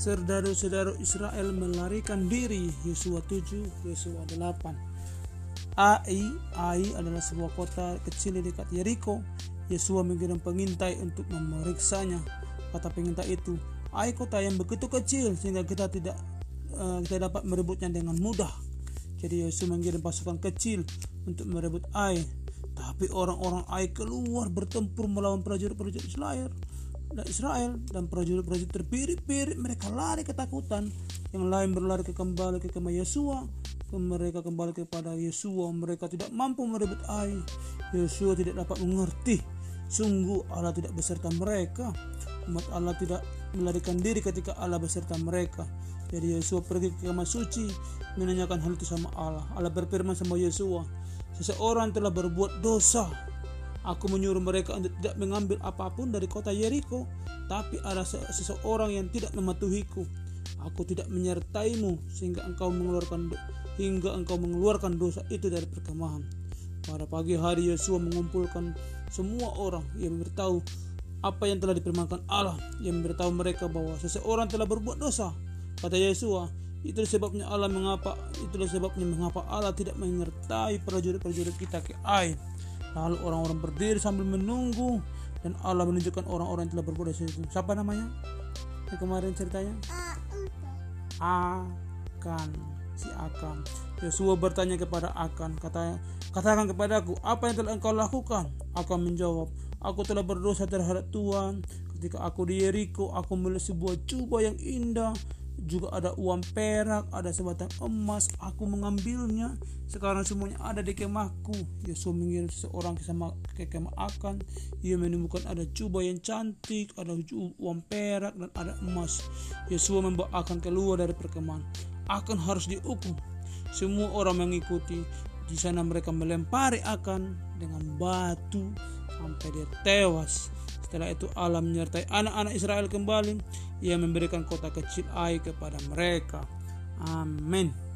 saudara-saudara Israel melarikan diri Yosua 7 Yosua 8 Ai Ai adalah sebuah kota kecil di dekat Yeriko. Yosua mengirim pengintai untuk memeriksanya. Kata pengintai itu Ai kota yang begitu kecil sehingga kita tidak uh, kita dapat merebutnya dengan mudah. Jadi Yosua mengirim pasukan kecil untuk merebut Ai. Tapi orang-orang Ai keluar bertempur melawan prajurit-prajurit Israel Israel dan prajurit-prajurit terpirit-pirit mereka lari ketakutan. Yang lain berlari ke kembali ke kemah Yosua mereka kembali kepada Yosua mereka tidak mampu merebut Ai Yosua tidak dapat mengerti. Sungguh Allah tidak beserta mereka. Umat Allah tidak melarikan diri ketika Allah beserta mereka. Jadi Yosua pergi ke kamar suci menanyakan hal itu sama Allah. Allah berfirman sama Yosua seseorang telah berbuat dosa Aku menyuruh mereka untuk tidak mengambil apa pun dari kota Yeriko, tapi ada seseorang yang tidak mematuhiku. Aku tidak menyertaimu sehingga engkau mengeluarkan hingga engkau mengeluarkan dosa itu dari perkemahan. Pada pagi hari Yosua mengumpulkan semua orang yang beritahu apa yang telah dipirmankan Allah yang memberitahu mereka bahwa seseorang telah berbuat dosa. Kata Yosua, itu sebabnya Allah mengapa itulah sebabnya mengapa Allah tidak menyertai prajurit-prajurit kita ke Ai Lalu orang-orang berdiri sambil menunggu dan Allah menunjukkan orang-orang yang telah berbuat dosa itu. Siapa namanya? Yang kemarin ceritanya? Akan si Akan. Yosua bertanya kepada Akan, kata katakan kepadaku apa yang telah engkau lakukan? Akan menjawab, aku telah berdosa terhadap Tuhan. Ketika aku di Yeriko, aku melihat sebuah jubah yang indah juga ada uang perak, ada sebatang emas, aku mengambilnya. Sekarang semuanya ada di kemahku. Yosua mengirim seseorang ke, sama, ke kemah akan. Ia menemukan ada jubah yang cantik, ada uang perak dan ada emas. Yosua membawa akan keluar dari perkemahan. Akan harus dihukum. Semua orang mengikuti. Di sana mereka melempari akan dengan batu sampai dia tewas. Setelah itu Allah menyertai anak-anak Israel kembali. Ia memberikan kota kecil Ai kepada mereka. Amin.